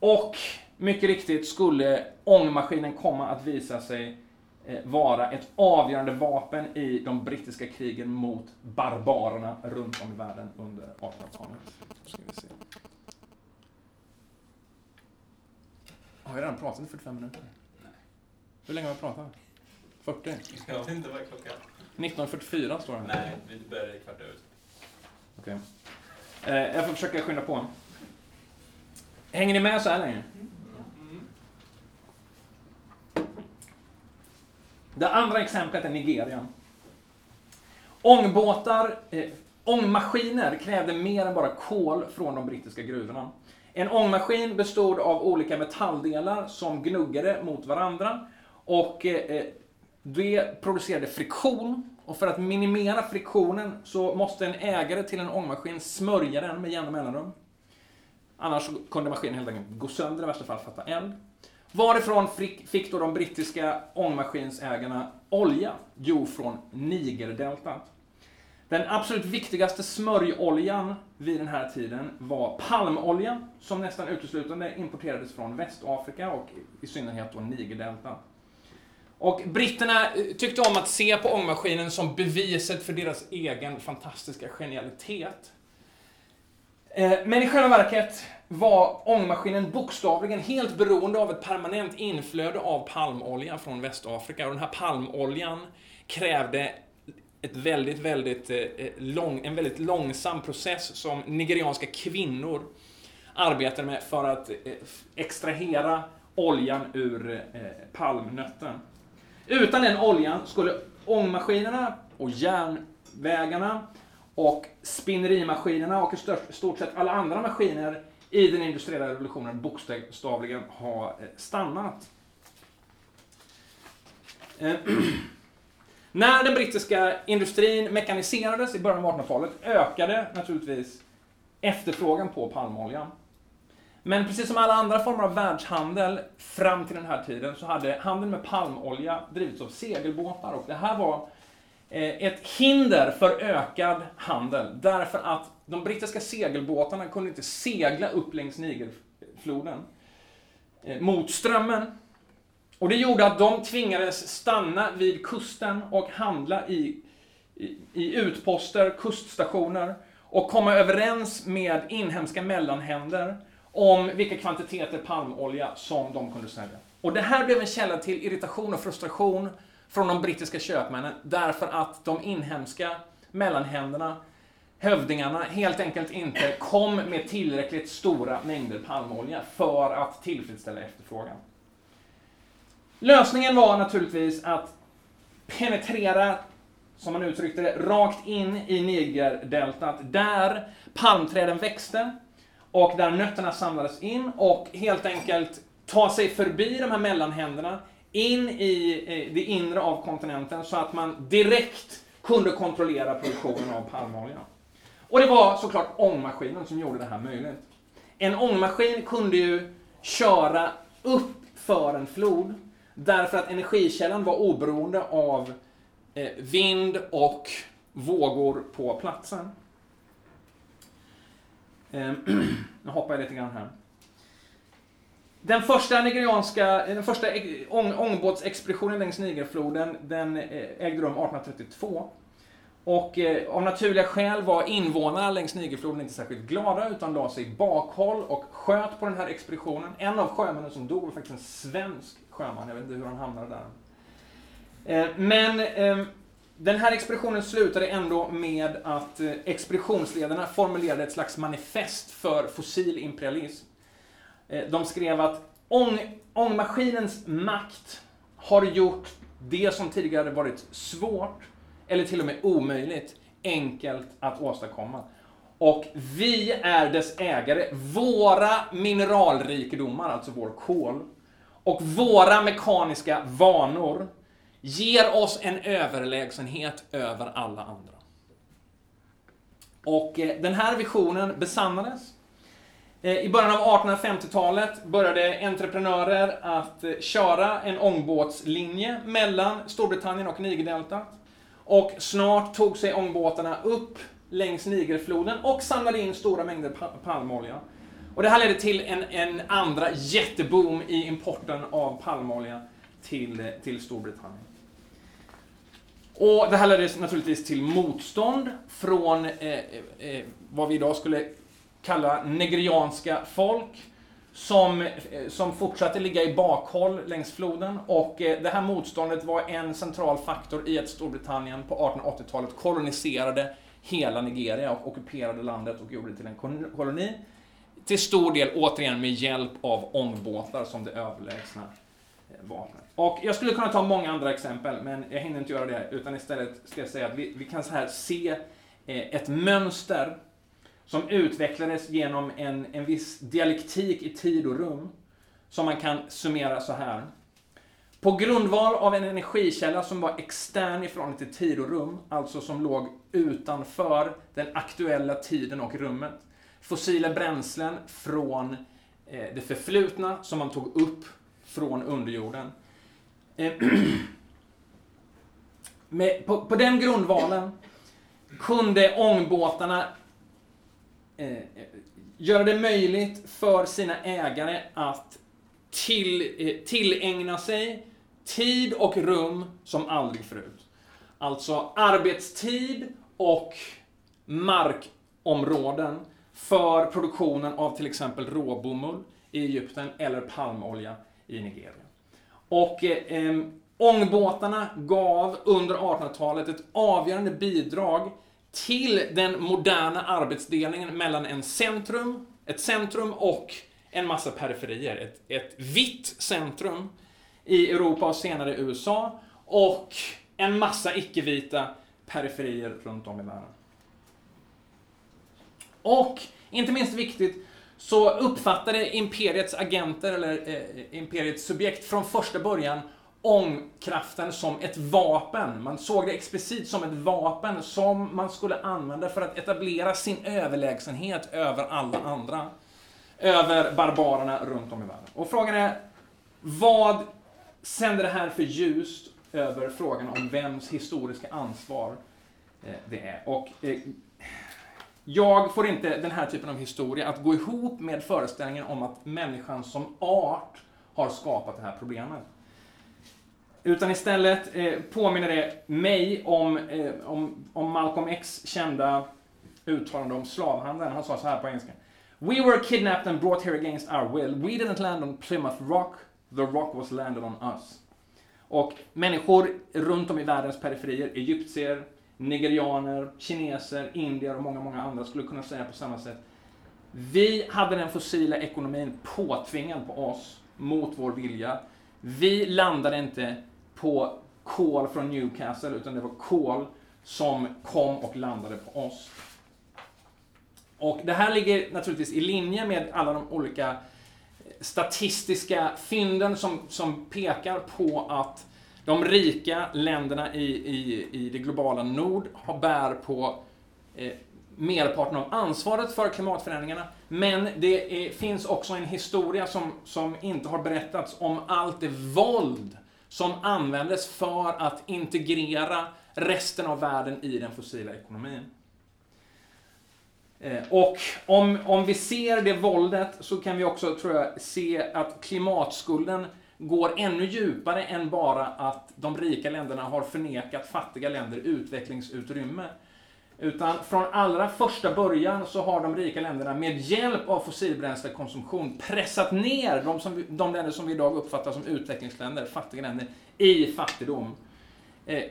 Och mycket riktigt skulle ångmaskinen komma att visa sig Eh, vara ett avgörande vapen i de brittiska krigen mot barbarerna runt om i världen under 1800-talet. Har vi redan pratat i 45 minuter? Nej. Hur länge har vi pratat? 40? Jag vet inte vad klockan 19.44 står det. Nej, vi börjar kvart över. Okej. Okay. Eh, jag får försöka skynda på. Hänger ni med så här länge? Det andra exemplet är Nigeria. Ångbåtar, eh, ångmaskiner krävde mer än bara kol från de brittiska gruvorna. En ångmaskin bestod av olika metalldelar som gnuggade mot varandra och eh, eh det producerade friktion. Och för att minimera friktionen så måste en ägare till en ångmaskin smörja den med jämna mellanrum. Annars kunde maskinen helt enkelt gå sönder, i värsta fall fatta eld. Varifrån fick då de brittiska ångmaskinsägarna olja? Jo, från Nigerdeltat. Den absolut viktigaste smörjoljan vid den här tiden var palmolja, som nästan uteslutande importerades från Västafrika och i synnerhet då Nigerdeltat. Och britterna eh, tyckte om att se på ångmaskinen som beviset för deras egen fantastiska genialitet. Eh, men i själva verket var ångmaskinen bokstavligen helt beroende av ett permanent inflöde av palmolja från Västafrika. Och den här palmoljan krävde ett väldigt, väldigt, eh, lång, en väldigt långsam process som nigerianska kvinnor arbetade med för att extrahera oljan ur palmnötten. Utan den oljan skulle ångmaskinerna och järnvägarna och spinnerimaskinerna och i stort sett alla andra maskiner i den industriella revolutionen bokstavligen ha eh, stannat. Eh, När den brittiska industrin mekaniserades i början av 1800-talet ökade naturligtvis efterfrågan på palmolja. Men precis som alla andra former av världshandel fram till den här tiden så hade handeln med palmolja drivits av segelbåtar. Och det här var eh, ett hinder för ökad handel. Därför att de brittiska segelbåtarna kunde inte segla upp längs Nigerfloden eh, mot strömmen. Och det gjorde att de tvingades stanna vid kusten och handla i, i, i utposter, kuststationer och komma överens med inhemska mellanhänder om vilka kvantiteter palmolja som de kunde sälja. Och det här blev en källa till irritation och frustration från de brittiska köpmännen därför att de inhemska mellanhänderna, hövdingarna, helt enkelt inte kom med tillräckligt stora mängder palmolja för att tillfredsställa efterfrågan. Lösningen var naturligtvis att penetrera, som man uttryckte det, rakt in i Nigerdeltat, där palmträden växte och där nötterna samlades in och helt enkelt ta sig förbi de här mellanhänderna in i eh, det inre av kontinenten så att man direkt kunde kontrollera produktionen av palmolja. Och det var såklart ångmaskinen som gjorde det här möjligt. En ångmaskin kunde ju köra upp för en flod därför att energikällan var oberoende av eh, vind och vågor på platsen. Ehm, nu hoppar jag lite grann här. Den första nigerianska, eh, den första ång, ångbåtsexpeditionen längs Nigerfloden, den eh, ägde rum 1832. Och eh, av naturliga skäl var invånarna längs Nigerfloden inte särskilt glada utan la sig i bakhåll och sköt på den här expeditionen. En av sjömännen som dog var faktiskt en svensk sjöman, jag vet inte hur han hamnade där. Eh, men eh, den här expeditionen slutade ändå med att eh, expeditionsledarna formulerade ett slags manifest för fossil imperialism. Eh, de skrev att ång, ångmaskinens makt har gjort det som tidigare varit svårt, eller till och med omöjligt, enkelt att åstadkomma. Och vi är dess ägare. Våra mineralrikedomar, alltså vår kol, och våra mekaniska vanor ger oss en överlägsenhet över alla andra. Och eh, den här visionen besannades. Eh, I början av 1850-talet började entreprenörer att eh, köra en ångbåtslinje mellan Storbritannien och Nigerdeltat. Och snart tog sig ångbåtarna upp längs Nigerfloden och samlade in stora mängder palmolja. Och det här ledde till en, en andra jätteboom i importen av palmolja till, till Storbritannien. Och det här ledde naturligtvis till motstånd från eh, eh, eh, vad vi idag skulle kalla negrianska folk som, eh, som fortsatte ligga i bakhåll längs floden och eh, det här motståndet var en central faktor i att Storbritannien på 1880-talet koloniserade hela Nigeria och ockuperade landet och gjorde det till en koloni. Till stor del återigen med hjälp av ångbåtar som det överlägsna eh, vapnet. Och jag skulle kunna ta många andra exempel, men jag hinner inte göra det, utan istället ska jag säga att vi, vi kan så här se eh, ett mönster som utvecklades genom en, en viss dialektik i tid och rum, som man kan summera så här. På grundval av en energikälla som var extern i förhållande till tid och rum, alltså som låg utanför den aktuella tiden och rummet. Fossila bränslen från eh, det förflutna som man tog upp från underjorden. Eh, med, på, på den grundvalen kunde ångbåtarna eh, göra det möjligt för sina ägare att till, eh, tillägna sig tid och rum som aldrig förut. Alltså arbetstid och markområden för produktionen av till exempel råbomull i Egypten eller palmolja i Nigeria. Och eh, ångbåtarna gav under 1800-talet ett avgörande bidrag till den moderna arbetsdelningen mellan en centrum, ett centrum och en massa periferier. Ett, ett vitt centrum i Europa och senare USA och en massa icke-vita periferier runt om i världen. Och, inte minst viktigt, så uppfattade imperiets agenter, eller eh, imperiets subjekt, från första början ångkraften som ett vapen. Man såg det explicit som ett vapen som man skulle använda för att etablera sin överlägsenhet över alla andra. Över barbarerna runt om i världen. Och frågan är, vad sänder det här för ljus över frågan om vems historiska ansvar eh, det är? Och eh, jag får inte den här typen av historia att gå ihop med föreställningen om att människan som art har skapat det här problemet. Utan istället eh, påminner det mig om, eh, om, om Malcolm X kända uttalande om slavhandeln. Han sa så här på engelska. We were kidnapped and brought here against our will. We didn't land on Plymouth Rock. The rock was landed on us. Och människor runt om i världens periferier, egyptier, nigerianer, kineser, indier och många, många andra skulle kunna säga på samma sätt. Vi hade den fossila ekonomin påtvingad på oss mot vår vilja. Vi landade inte på kol från Newcastle, utan det var kol som kom och landade på oss. Och det här ligger naturligtvis i linje med alla de olika statistiska fynden som, som pekar på att de rika länderna i, i, i det globala nord har bär på eh, merparten av ansvaret för klimatförändringarna. Men det är, finns också en historia som, som inte har berättats om allt det våld som användes för att integrera resten av världen i den fossila ekonomin. Eh, och om, om vi ser det våldet så kan vi också, tror jag, se att klimatskulden går ännu djupare än bara att de rika länderna har förnekat fattiga länder utvecklingsutrymme. Utan från allra första början så har de rika länderna med hjälp av fossilbränslekonsumtion pressat ner de, som, de länder som vi idag uppfattar som utvecklingsländer, fattiga länder, i fattigdom. Eh,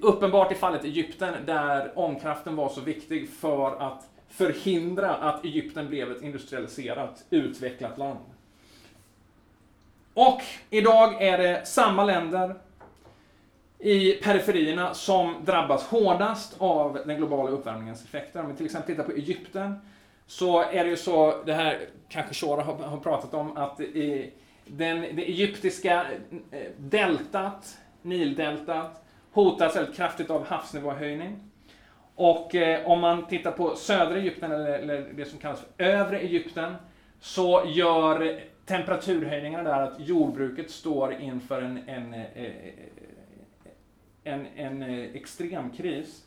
uppenbart i fallet Egypten där ångkraften var så viktig för att förhindra att Egypten blev ett industrialiserat, utvecklat land. Och idag är det samma länder i periferierna som drabbas hårdast av den globala uppvärmningens effekter. Om vi till exempel tittar på Egypten så är det ju så, det här kanske Shora har, har pratat om, att i den, det egyptiska eh, deltat, Nildeltat, hotas väldigt kraftigt av havsnivåhöjning. Och eh, om man tittar på södra Egypten, eller, eller det som kallas för övre Egypten, så gör temperaturhöjningarna där att jordbruket står inför en, en, eh, en, en eh, extrem kris.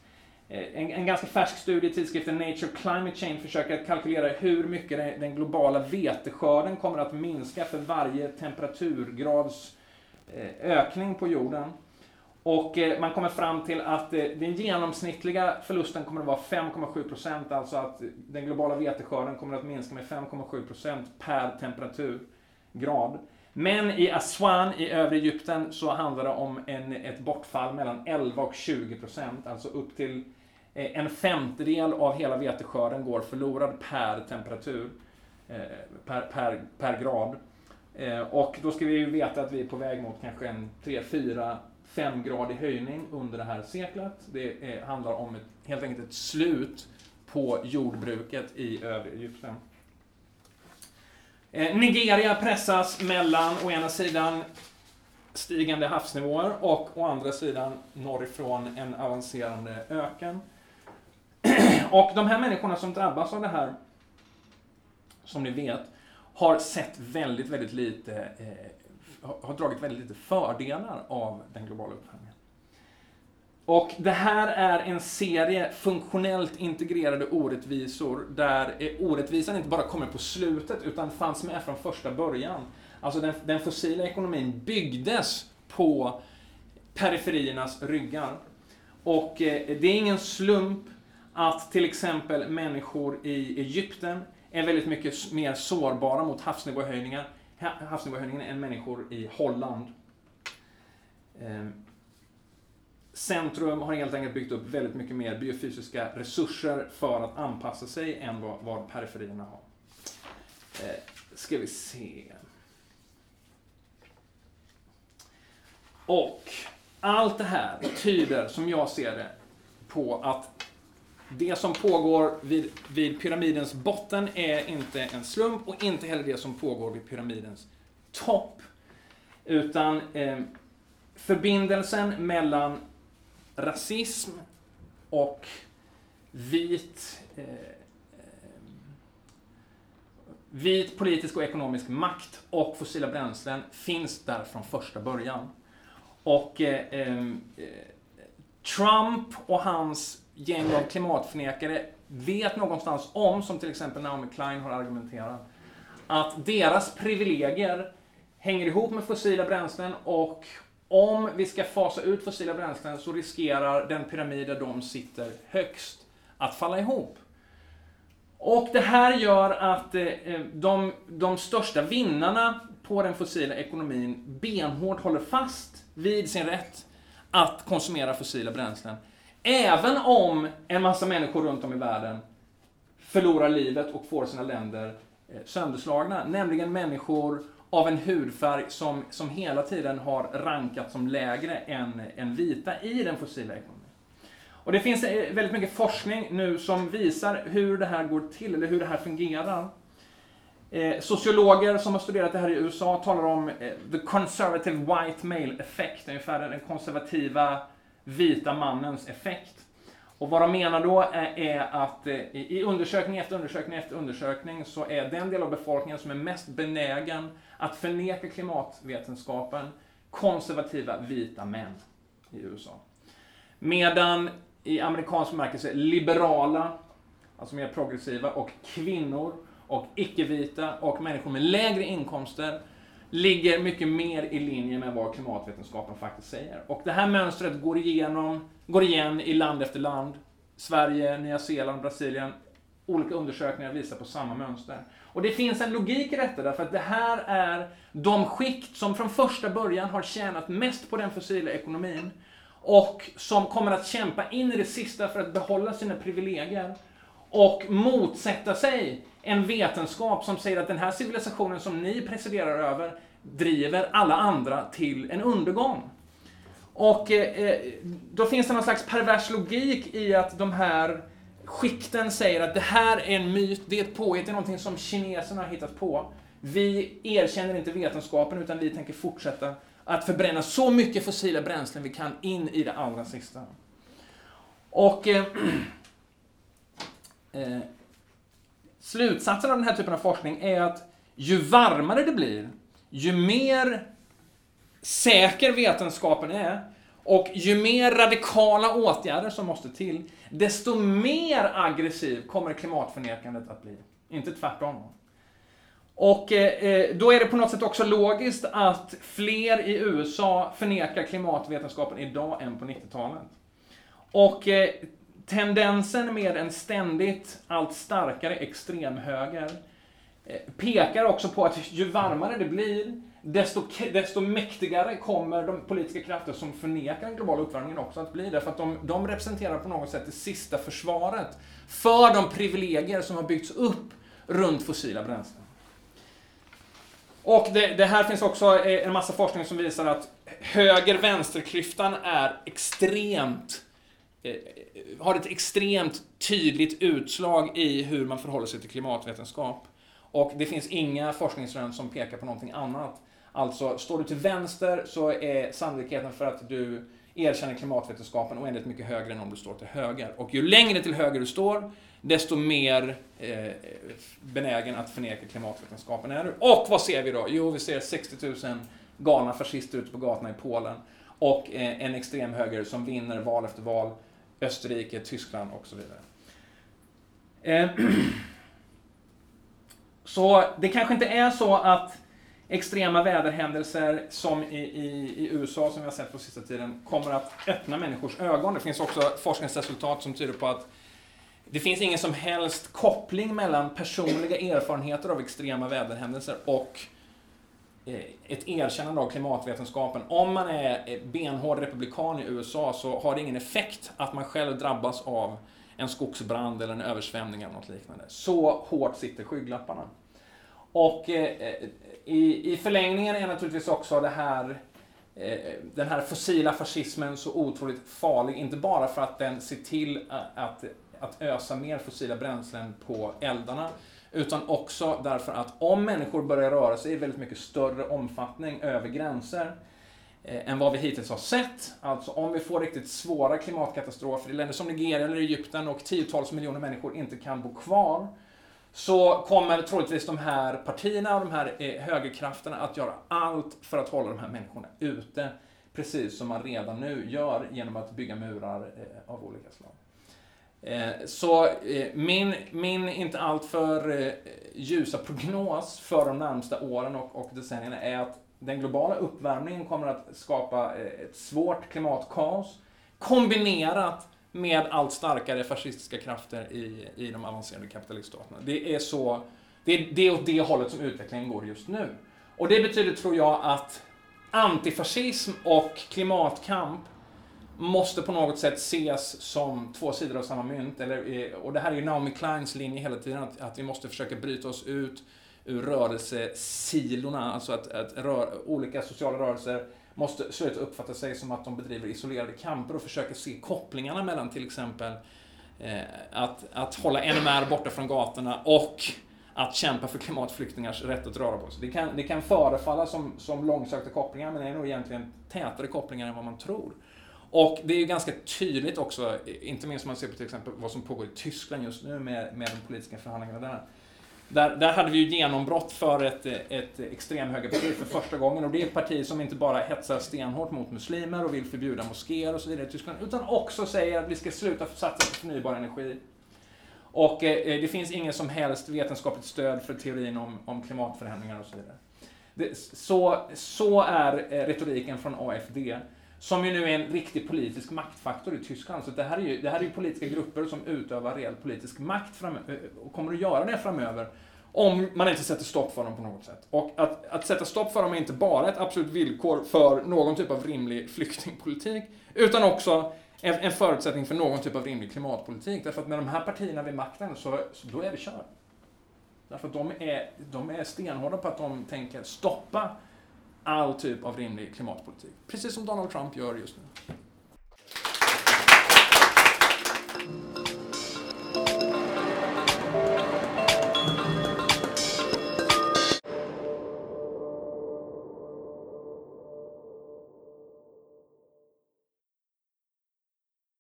Eh, en, en ganska färsk studie i tidskriften Nature Climate Change försöker att kalkylera hur mycket den globala veteskörden kommer att minska för varje temperaturgrads ökning på jorden. Och eh, man kommer fram till att eh, den genomsnittliga förlusten kommer att vara 5,7% alltså att den globala veteskörden kommer att minska med 5,7% per temperaturgrad. Men i Aswan i övre Egypten så handlar det om en, ett bortfall mellan 11 och 20% alltså upp till eh, en femtedel av hela veteskörden går förlorad per temperatur, per, per, per grad. Och då ska vi ju veta att vi är på väg mot kanske en 3-4 femgradig höjning under det här seklet. Det är, handlar om ett, helt enkelt ett slut på jordbruket i övre Egypten. Eh, Nigeria pressas mellan å ena sidan stigande havsnivåer och å andra sidan norrifrån en avancerande öken. Och de här människorna som drabbas av det här, som ni vet, har sett väldigt, väldigt lite eh, har dragit väldigt lite fördelar av den globala uppvärmningen. Och det här är en serie funktionellt integrerade orättvisor där orättvisan inte bara kommer på slutet utan fanns med från första början. Alltså den, den fossila ekonomin byggdes på periferiernas ryggar. Och eh, det är ingen slump att till exempel människor i Egypten är väldigt mycket mer sårbara mot havsnivåhöjningar havsnivåhöjningen än människor i Holland. Ehm, centrum har helt enkelt byggt upp väldigt mycket mer biofysiska resurser för att anpassa sig än vad, vad periferierna har. Eh, ska vi se. Och allt det här tyder, som jag ser det, på att det som pågår vid, vid pyramidens botten är inte en slump och inte heller det som pågår vid pyramidens topp. Utan eh, förbindelsen mellan rasism och vit, eh, eh vit politisk och ekonomisk makt och fossila bränslen finns där från första början. Och eh, eh Trump och hans gäng av klimatförnekare vet någonstans om, som till exempel Naomi Klein har argumenterat, att deras privilegier hänger ihop med fossila bränslen och om vi ska fasa ut fossila bränslen så riskerar den pyramid där de sitter högst att falla ihop. Och det här gör att eh, eh, de, de största vinnarna på den fossila ekonomin benhårt håller fast vid sin rätt att konsumera fossila bränslen. Även om en massa människor runt om i världen förlorar livet och får sina länder eh, sönderslagna. Nämligen människor av en hudfärg som, som hela tiden har rankat som lägre än, än vita i den fossila ekonomin. Och det finns eh, väldigt mycket forskning nu som visar hur det här går till, eller hur det här fungerar. Eh, sociologer som har studerat det här i USA talar om eh, the conservative white male effect, ungefär den konservativa vita mannens effekt. Och vad de menar då är, är att eh, i undersökning efter undersökning efter undersökning så är den del av befolkningen som är mest benägen att förneka klimatvetenskapen konservativa vita män i USA. Medan i amerikansk bemärkelse liberala, alltså mer progressiva, och kvinnor och icke-vita och människor med lägre inkomster ligger mycket mer i linje med vad klimatvetenskapen faktiskt säger. Och det här mönstret går, igenom, går igen i land efter land. Sverige, Nya Zeeland, Brasilien. Olika undersökningar visar på samma mönster. Och det finns en logik i detta, därför att det här är de skikt som från första början har tjänat mest på den fossila ekonomin och som kommer att kämpa in i det sista för att behålla sina privilegier och motsätta sig en vetenskap som säger att den här civilisationen som ni presiderar över driver alla andra till en undergång. Och eh, eh, då finns det någon slags pervers logik i att de här skikten säger att det här är en myt, det är ett påhitt, det är någonting som kineserna har hittat på. Vi erkänner inte vetenskapen utan vi tänker fortsätta att förbränna så mycket fossila bränslen vi kan in i det allra sista. Och eh, eh, slutsatsen av den här typen av forskning är att ju varmare det blir, ju mer säker vetenskapen är och ju mer radikala åtgärder som måste till, desto mer aggressiv kommer klimatförnekandet att bli. Inte tvärtom. Och eh, eh då är det på något sätt också logiskt att fler i USA förnekar klimatvetenskapen idag än på 90-talet. Och eh, tendensen med en ständigt allt starkare extremhöger eh, pekar också på att ju varmare det blir, desto, desto mäktigare kommer de politiska krafter som förnekar den globala uppvärmningen också att bli. Därför att de, de representerar på något sätt det sista försvaret för de privilegier som har byggts upp runt fossila bränslen. Och det, det, här finns också eh, en massa forskning som visar att höger-vänster-klyftan är extremt Eh, har ett extremt tydligt utslag i hur man förhåller sig till klimatvetenskap. Och det finns inga forskningsrön som pekar på någonting annat. Alltså, står du till vänster så är sannolikheten för att du erkänner klimatvetenskapen oändligt mycket högre än om du står till höger. Och ju längre till höger du står, desto mer eh, benägen att förneka klimatvetenskapen är du. Och vad ser vi då? Jo, vi ser 60 000 galna fascister ute på gatorna i Polen och eh, en extrem höger som vinner val efter val. Österrike, Tyskland och så vidare. Eh, så det kanske inte är så att extrema väderhändelser som i, i, i, USA, som vi har sett på sista tiden, kommer att öppna människors ögon. Det finns också forskningsresultat som tyder på att det finns ingen som helst koppling mellan personliga erfarenheter av extrema väderhändelser och Eh, ett erkännande av klimatvetenskapen. Om man är eh, benhård republikan i USA så har det ingen effekt att man själv drabbas av en skogsbrand eller en översvämning eller något liknande. Så hårt sitter skygglapparna. Och eh, eh i, i förlängningen är naturligtvis också det här eh, den här fossila fascismen så otroligt farlig, inte bara för att den ser till att att ösa mer fossila bränslen på eldarna. Utan också därför att om människor börjar röra sig i väldigt mycket större omfattning över gränser eh, än vad vi hittills har sett. Alltså om vi får riktigt svåra klimatkatastrofer i länder som Nigeria eller Egypten och tiotals miljoner människor inte kan bo kvar. Så kommer troligtvis de här partierna och de här eh, högerkrafterna att göra allt för att hålla de här människorna ute. Precis som man redan nu gör genom att bygga murar eh, av olika slag. Eh, så eh, min, min inte alltför eh, ljusa prognos för de närmsta åren och, och decennierna är att den globala uppvärmningen kommer att skapa ett svårt klimatkaos kombinerat med allt starkare fascistiska krafter i, i de avancerade kapitaliststaterna. Det är så, det det är åt det hållet som utvecklingen går just nu. Och det betyder, tror jag, att antifascism och klimatkamp måste på något sätt ses som två sidor av samma mynt. Eller, eh, och det här är ju Naomi Kleins linje hela tiden, att, att vi måste försöka bryta oss ut ur rörelsesilorna, alltså att, att rör, olika sociala rörelser måste sluta uppfatta sig som att de bedriver isolerade kamper och försöka se kopplingarna mellan till exempel eh, att, att hålla NMR borta från gatorna och att kämpa för klimatflyktingars rätt att röra på sig. Det kan, det kan förefalla som, som långsökta kopplingar, men det är nog egentligen tätare kopplingar än vad man tror. Och det är ju ganska tydligt också, inte minst om man ser på till exempel vad som pågår i Tyskland just nu med, med de politiska förhandlingarna där. Där, där hade vi ju genombrott för ett, ett extremhögerparti för första gången och det är ett parti som inte bara hetsar stenhårt mot muslimer och vill förbjuda moskéer och så vidare i Tyskland, utan också säger att vi ska sluta satsa på förnybar energi. Och eh, det finns ingen som helst vetenskapligt stöd för teorin om, om klimatförändringar och så vidare. Det, så, så är eh, retoriken från AFD, som ju nu är en riktig politisk maktfaktor i Tyskland. Så det här är ju, det här är ju politiska grupper som utövar reell politisk makt framöver, eh, och kommer att göra det framöver om man inte sätter stopp för dem på något sätt. Och att, att sätta stopp för dem är inte bara ett absolut villkor för någon typ av rimlig flyktingpolitik, utan också en, en förutsättning för någon typ av rimlig klimatpolitik. Därför att med de här partierna vid makten så, så då är vi kört. Därför att de är, de är stenhårda på att de tänker stoppa all typ av rimlig klimatpolitik. Precis som Donald Trump gör just nu.